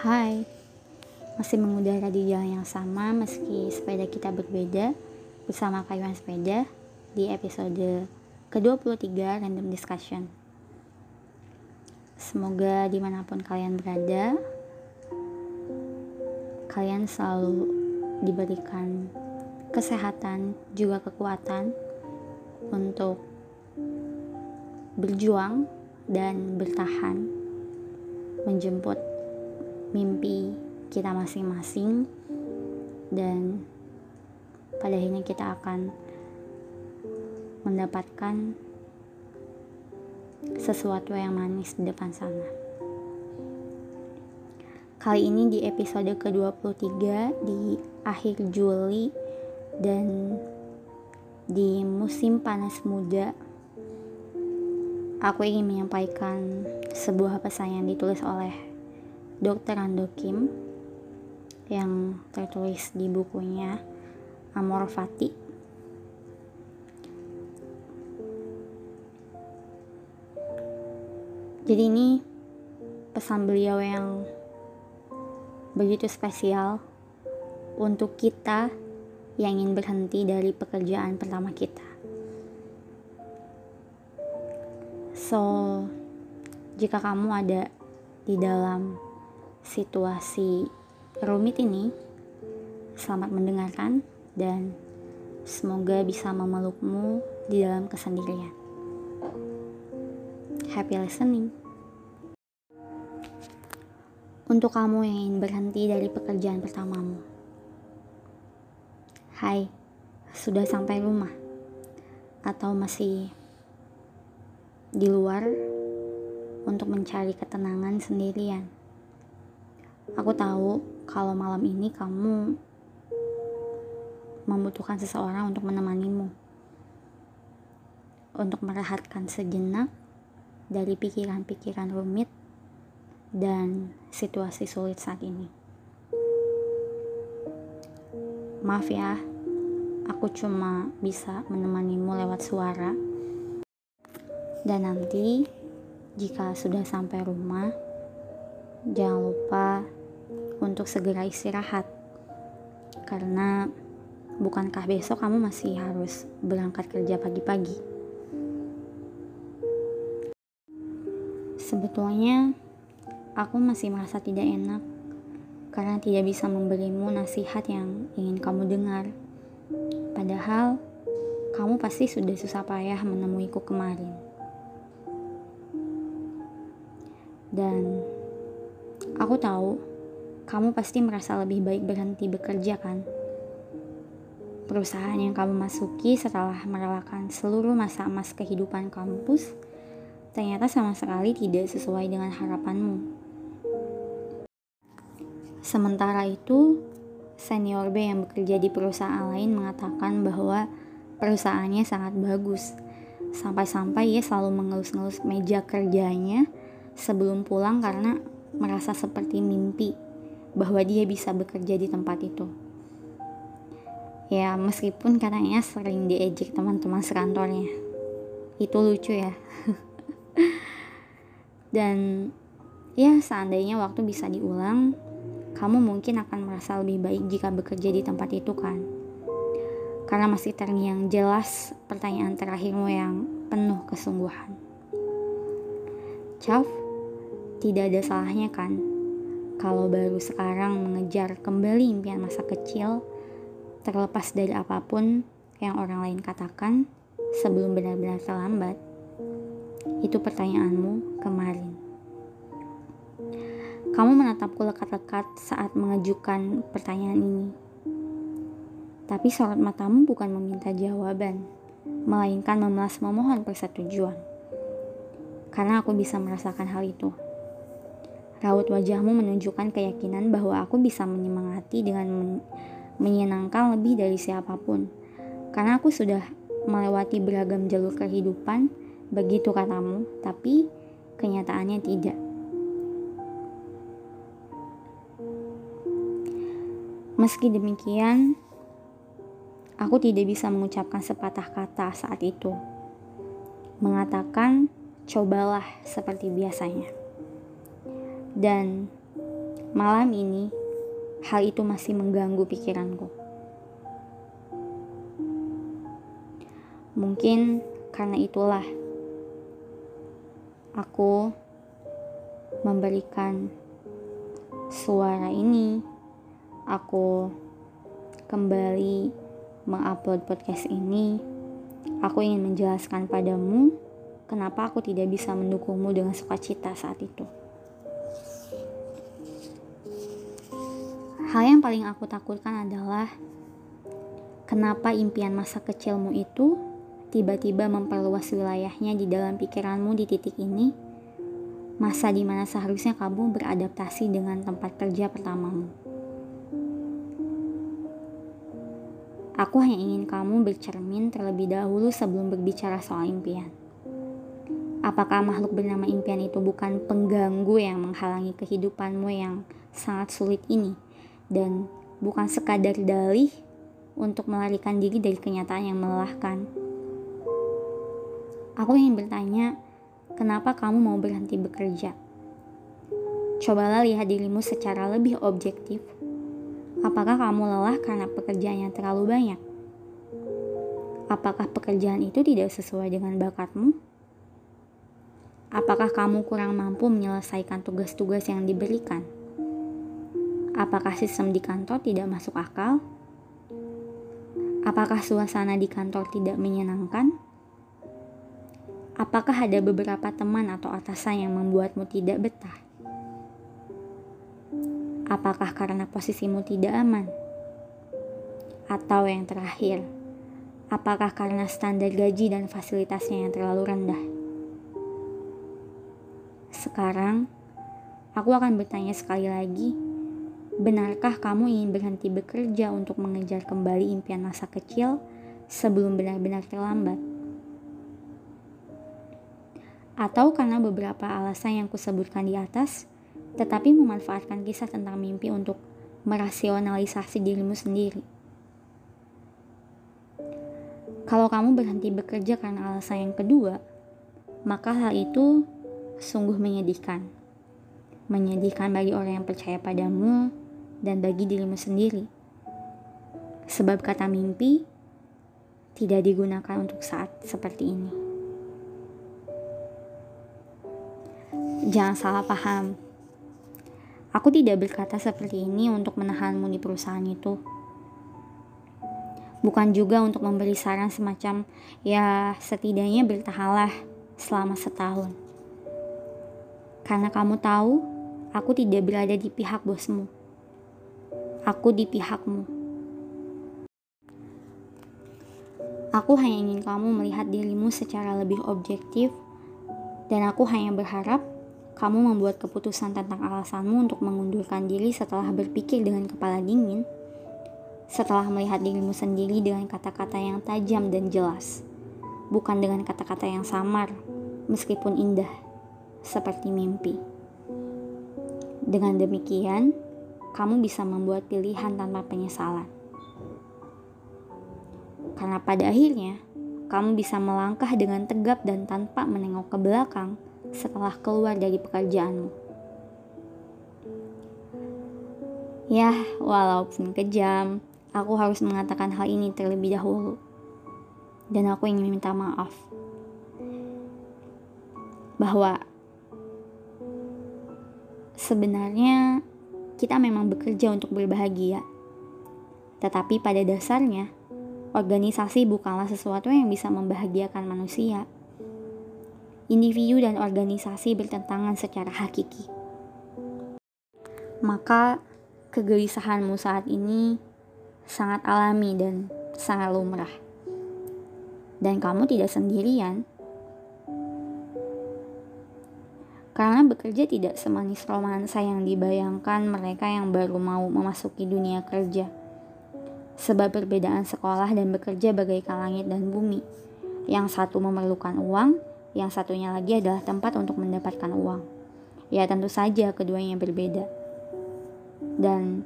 Hai, masih mengudara di jalan yang sama meski sepeda kita berbeda bersama Kayuan Sepeda di episode ke-23 Random Discussion. Semoga di mana pun kalian berada, kalian selalu diberikan kesehatan juga kekuatan untuk berjuang dan bertahan menjemput mimpi kita masing-masing dan pada akhirnya kita akan mendapatkan sesuatu yang manis di depan sana. Kali ini di episode ke-23 di akhir Juli dan di musim panas muda aku ingin menyampaikan sebuah pesan yang ditulis oleh Dr. Ando Kim yang tertulis di bukunya Amor Fati. Jadi ini pesan beliau yang begitu spesial untuk kita yang ingin berhenti dari pekerjaan pertama kita. So, jika kamu ada di dalam situasi rumit ini. Selamat mendengarkan dan semoga bisa memelukmu di dalam kesendirian. Happy listening. Untuk kamu yang ingin berhenti dari pekerjaan pertamamu. Hai, sudah sampai rumah? Atau masih di luar untuk mencari ketenangan sendirian? Aku tahu kalau malam ini kamu membutuhkan seseorang untuk menemanimu. Untuk merehatkan sejenak dari pikiran-pikiran rumit dan situasi sulit saat ini. Maaf ya, aku cuma bisa menemanimu lewat suara. Dan nanti, jika sudah sampai rumah, jangan lupa untuk segera istirahat. Karena bukankah besok kamu masih harus berangkat kerja pagi-pagi? Sebetulnya aku masih merasa tidak enak karena tidak bisa memberimu nasihat yang ingin kamu dengar. Padahal kamu pasti sudah susah payah menemuiku kemarin. Dan aku tahu kamu pasti merasa lebih baik berhenti bekerja kan? Perusahaan yang kamu masuki setelah merelakan seluruh masa emas kehidupan kampus ternyata sama sekali tidak sesuai dengan harapanmu. Sementara itu, senior B yang bekerja di perusahaan lain mengatakan bahwa perusahaannya sangat bagus. Sampai-sampai ia selalu mengelus-ngelus meja kerjanya sebelum pulang karena merasa seperti mimpi bahwa dia bisa bekerja di tempat itu. Ya, meskipun katanya sering diejek teman-teman sekantornya. Itu lucu ya. Dan ya seandainya waktu bisa diulang, kamu mungkin akan merasa lebih baik jika bekerja di tempat itu kan. Karena masih terngiang jelas pertanyaan terakhirmu yang penuh kesungguhan. Chav, tidak ada salahnya kan kalau baru sekarang mengejar kembali impian masa kecil, terlepas dari apa pun yang orang lain katakan sebelum benar-benar terlambat, itu pertanyaanmu kemarin. Kamu menatapku lekat-lekat saat mengajukan pertanyaan ini. Tapi sorot matamu bukan meminta jawaban, melainkan memelas memohon persetujuan. Karena aku bisa merasakan hal itu. Raut wajahmu menunjukkan keyakinan bahwa aku bisa menyemangati dengan men menyenangkan lebih dari siapa pun. Karena aku sudah melewati beragam jalur kehidupan, begitu katamu, tapi kenyataannya tidak. Meski demikian, aku tidak bisa mengucapkan sepatah kata saat itu. Mengatakan, cobalah seperti biasanya. Dan malam ini hal itu masih mengganggu pikiranku. Mungkin karena itulah aku memberikan suara ini. Aku kembali mengupload podcast ini. Aku ingin menjelaskan padamu kenapa aku tidak bisa mendukungmu dengan sukacita saat itu. Hal yang paling aku takutkan adalah kenapa impian masa kecilmu itu tiba-tiba memperluas wilayahnya di dalam pikiranmu di titik ini, masa di mana seharusnya kamu beradaptasi dengan tempat kerja pertamamu. Aku hanya ingin kamu bercermin terlebih dahulu sebelum berbicara soal impian. Apakah makhluk bernama impian itu bukan pengganggu yang menghalangi kehidupanmu yang sangat sulit ini? Dan bukan sekadar dalih untuk melarikan diri dari kenyataan yang melelahkan. Aku ingin bertanya, kenapa kamu mau berhenti bekerja? Cobalah lihat dirimu secara lebih objektif. Apakah kamu lelah karena pekerjaan yang terlalu banyak? Apakah pekerjaan itu tidak sesuai dengan bakatmu? Apakah kamu kurang mampu menyelesaikan tugas-tugas yang diberikan? Apakah sistem di kantor tidak masuk akal? Apakah suasana di kantor tidak menyenangkan? Apakah ada beberapa teman atau atasan yang membuatmu tidak betah? Apakah karena posisimu tidak aman? Atau yang terakhir, apakah karena standar gaji dan fasilitasnya yang terlalu rendah? Sekarang, aku akan bertanya sekali lagi Benarkah kamu ingin berhenti bekerja untuk mengejar kembali impian masa kecil sebelum benar-benar terlambat? Atau karena beberapa alasan yang kusebutkan di atas, tetapi memanfaatkan kisah tentang mimpi untuk merasionalisasi dirimu sendiri? Kalau kamu berhenti bekerja karena alasan yang kedua, maka hal itu sungguh menyedihkan. Menyedihkan bagi orang yang percaya padamu, dan bagi dirimu sendiri. Sebab kata mimpi tidak digunakan untuk saat seperti ini. Jangan salah paham. Aku tidak berkata seperti ini untuk menahanmu di perusahaan itu. Bukan juga untuk memberi saran semacam, ya setidaknya bertahanlah selama setahun. Karena kamu tahu, aku tidak berada di pihak bosmu aku di pihakmu. Aku hanya ingin kamu melihat dirimu secara lebih objektif, dan aku hanya berharap kamu membuat keputusan tentang alasanmu untuk mengundurkan diri setelah berpikir dengan kepala dingin, setelah melihat dirimu sendiri dengan kata-kata yang tajam dan jelas, bukan dengan kata-kata yang samar, meskipun indah, seperti mimpi. Dengan demikian, kamu bisa membuat pilihan tanpa penyesalan. Karena pada akhirnya, kamu bisa melangkah dengan tegap dan tanpa menengok ke belakang setelah keluar dari pekerjaanmu. Ya, walaupun kejam, aku harus mengatakan hal ini terlebih dahulu. Dan aku ingin minta maaf. Bahwa sebenarnya kita memang bekerja untuk berbahagia. Tetapi pada dasarnya, organisasi bukanlah sesuatu yang bisa membahagiakan manusia. Individu dan organisasi bertentangan secara hakiki. Maka, kegelisahanmu saat ini sangat alami dan sangat lumrah. Dan kamu tidak sendirian. Karena bekerja tidak semanis romansa yang dibayangkan mereka yang baru mau memasuki dunia kerja. Sebab perbedaan sekolah dan bekerja bagaikan langit dan bumi. Yang satu memerlukan uang, yang satunya lagi adalah tempat untuk mendapatkan uang. Ya tentu saja keduanya berbeda. Dan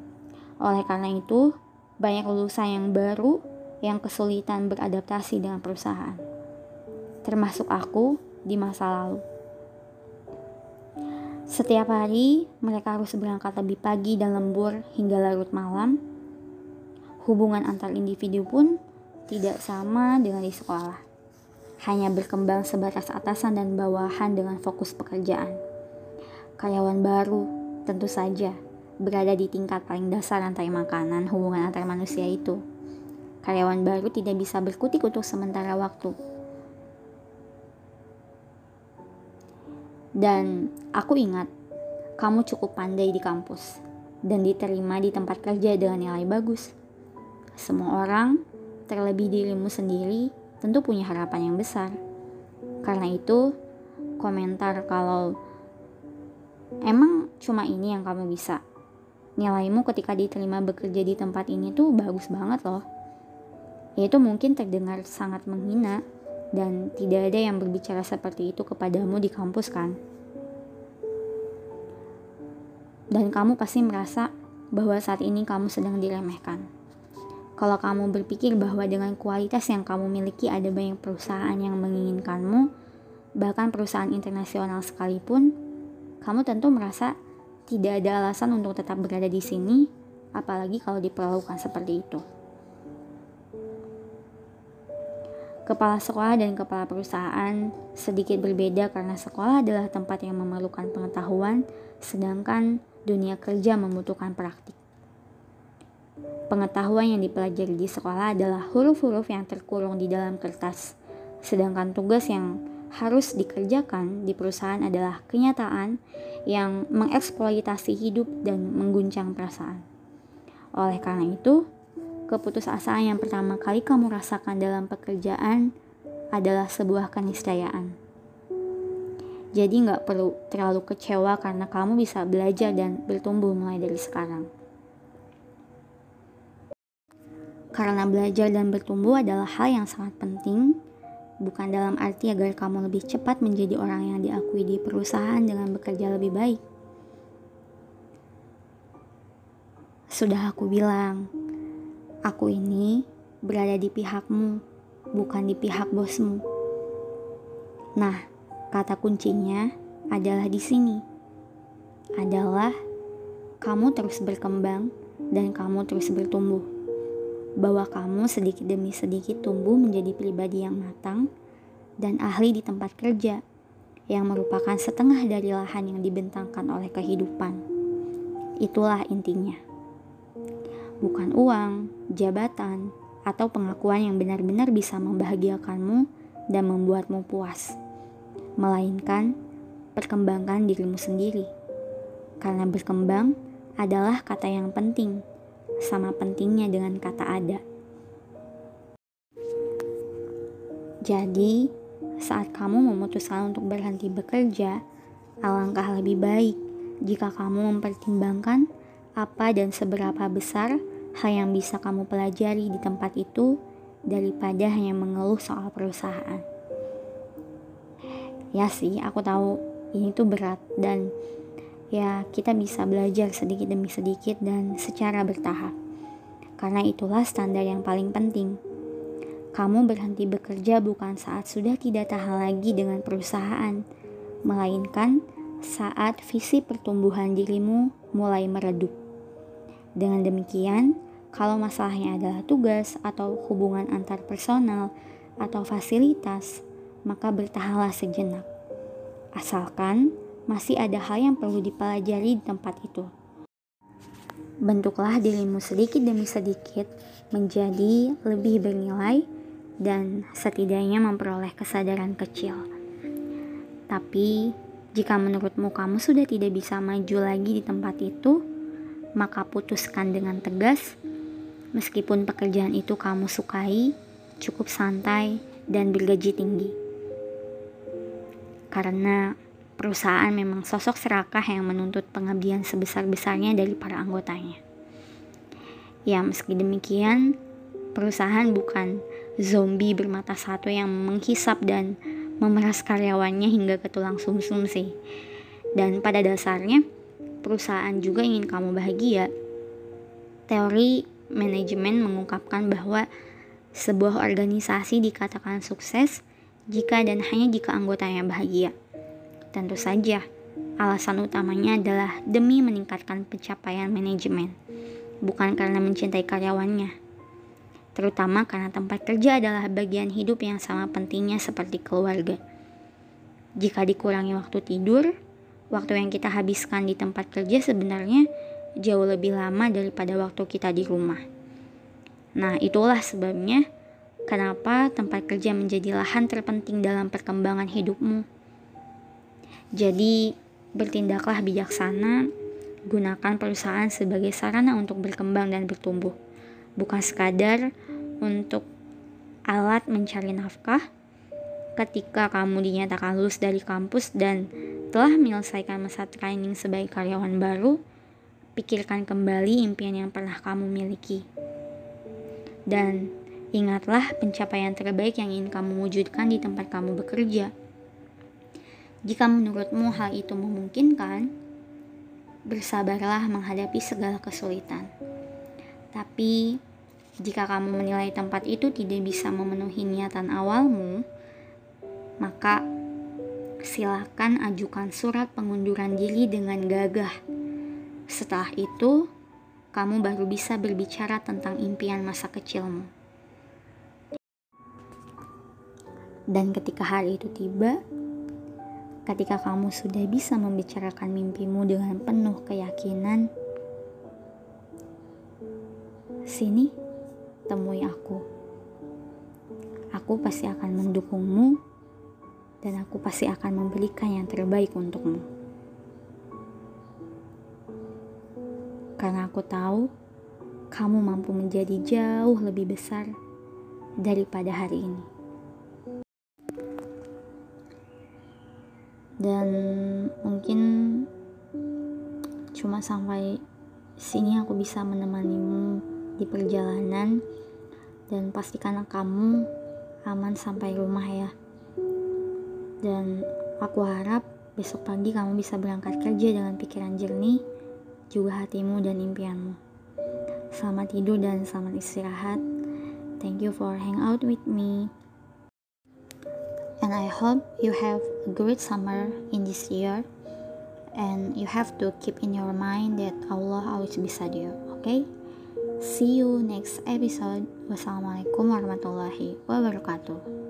oleh karena itu, banyak lulusan yang baru yang kesulitan beradaptasi dengan perusahaan. Termasuk aku di masa lalu. Setiap hari mereka harus berangkat lebih pagi dan lembur hingga larut malam. Hubungan antar individu pun tidak sama dengan di sekolah. Hanya berkembang sebatas atasan dan bawahan dengan fokus pekerjaan. Karyawan baru tentu saja berada di tingkat paling dasar rantai makanan hubungan antar manusia itu. Karyawan baru tidak bisa berkutik untuk sementara waktu Dan aku ingat, kamu cukup pandai di kampus dan diterima di tempat kerja dengan nilai bagus. Semua orang, terlebih dirimu sendiri, tentu punya harapan yang besar. Karena itu, komentar kalau emang cuma ini yang kamu bisa. Nilaimu ketika diterima bekerja di tempat ini tuh bagus banget loh. Itu mungkin terdengar sangat menghina, dan tidak ada yang berbicara seperti itu kepadamu di kampus kan? Dan kamu pasti merasa bahwa saat ini kamu sedang diremehkan. Kalau kamu berpikir bahwa dengan kualitas yang kamu miliki ada banyak perusahaan yang menginginkanmu, bahkan perusahaan internasional sekalipun, kamu tentu merasa tidak ada alasan untuk tetap berada di sini, apalagi kalau diperlakukan seperti itu. Kepala sekolah dan kepala perusahaan sedikit berbeda karena sekolah adalah tempat yang memerlukan pengetahuan, sedangkan dunia kerja membutuhkan praktik. Pengetahuan yang dipelajari di sekolah adalah huruf-huruf yang terkurung di dalam kertas, sedangkan tugas yang harus dikerjakan di perusahaan adalah kenyataan yang mengeksploitasi hidup dan mengguncang perasaan. Oleh karena itu, keputusasaan yang pertama kali kamu rasakan dalam pekerjaan adalah sebuah keniscayaan. Jadi nggak perlu terlalu kecewa karena kamu bisa belajar dan bertumbuh mulai dari sekarang. Karena belajar dan bertumbuh adalah hal yang sangat penting, bukan dalam arti agar kamu lebih cepat menjadi orang yang diakui di perusahaan dengan bekerja lebih baik. Sudah aku bilang, Aku ini berada di pihakmu, bukan di pihak bosmu. Nah, kata kuncinya adalah di sini. Adalah kamu terus berkembang dan kamu terus bertumbuh. Bahwa kamu sedikit demi sedikit tumbuh menjadi pribadi yang matang dan ahli di tempat kerja yang merupakan setengah dari lahan yang dibentangkan oleh kehidupan. Itulah intinya bukan uang, jabatan, atau pengakuan yang benar-benar bisa membahagiakanmu dan membuatmu puas, melainkan perkembangan dirimu sendiri. Karena berkembang adalah kata yang penting, sama pentingnya dengan kata ada. Jadi, saat kamu memutuskan untuk berhenti bekerja, alangkah lebih baik jika kamu mempertimbangkan apa dan seberapa besar hal yang bisa kamu pelajari di tempat itu daripada hanya mengeluh soal perusahaan. Ya sih, aku tahu ini tuh berat dan ya kita bisa belajar sedikit demi sedikit dan secara bertahap. Karena itulah standar yang paling penting. Kamu berhenti bekerja bukan saat sudah tidak tahan lagi dengan perusahaan, melainkan saat visi pertumbuhan dirimu mulai meredup. Dengan demikian, kalau masalahnya adalah tugas atau hubungan antar personal atau fasilitas, maka bertahanlah sejenak. Asalkan masih ada hal yang perlu dipelajari di tempat itu. Bentuklah dirimu sedikit demi sedikit menjadi lebih bernilai dan setidaknya memperoleh kesadaran kecil. Tapi, jika menurutmu kamu sudah tidak bisa maju lagi di tempat itu, maka putuskan dengan tegas Meskipun pekerjaan itu kamu sukai, cukup santai, dan bergaji tinggi. Karena perusahaan memang sosok serakah yang menuntut pengabdian sebesar-besarnya dari para anggotanya. Ya, meski demikian, perusahaan bukan zombie bermata satu yang menghisap dan memeras karyawannya hingga ke tulang sumsum sih. Dan pada dasarnya, perusahaan juga ingin kamu bahagia. Teori manajemen mengungkapkan bahwa sebuah organisasi dikatakan sukses jika dan hanya jika anggotanya bahagia. Tentu saja, alasan utamanya adalah demi meningkatkan pencapaian manajemen, bukan karena mencintai karyawannya. Terutama karena tempat kerja adalah bagian hidup yang sama pentingnya seperti keluarga. Jika dikurangi waktu tidur, waktu yang kita habiskan di tempat kerja sebenarnya jauh lebih lama daripada waktu kita di rumah. Nah, itulah sebabnya kenapa tempat kerja menjadi lahan terpenting dalam perkembangan hidupmu. Jadi, bertindaklah bijaksana, gunakan perusahaan sebagai sarana untuk berkembang dan bertumbuh, bukan sekadar untuk alat mencari nafkah. Ketika kamu dinyatakan lulus dari kampus dan telah menyelesaikan masa training sebagai karyawan baru, pikirkan kembali impian yang pernah kamu miliki. Dan ingatlah pencapaian terbaik yang ingin kamu wujudkan di tempat kamu bekerja. Jika menurutmu hal itu memungkinkan, bersabarlah menghadapi segala kesulitan. Tapi, jika kamu menilai tempat itu tidak bisa memenuhi niatan awalmu, maka silakan ajukan surat pengunduran diri dengan gagah. Setelah itu, kamu baru bisa berbicara tentang impian masa kecilmu. Dan ketika hari itu tiba, ketika kamu sudah bisa membicarakan mimpimu dengan penuh keyakinan, sini temui aku. Aku pasti akan mendukungmu, dan aku pasti akan memberikan yang terbaik untukmu. Karena aku tahu kamu mampu menjadi jauh lebih besar daripada hari ini. dan mungkin cuma sampai sini aku bisa menemanimu di perjalanan dan pastikan kamu aman sampai rumah ya dan aku harap besok pagi kamu bisa berangkat kerja dengan pikiran jernih juga hatimu dan impianmu. Selamat tidur dan selamat istirahat. Thank you for hang out with me. And I hope you have a great summer in this year. And you have to keep in your mind that Allah always beside you okay? See you next episode. Wassalamualaikum warahmatullahi wabarakatuh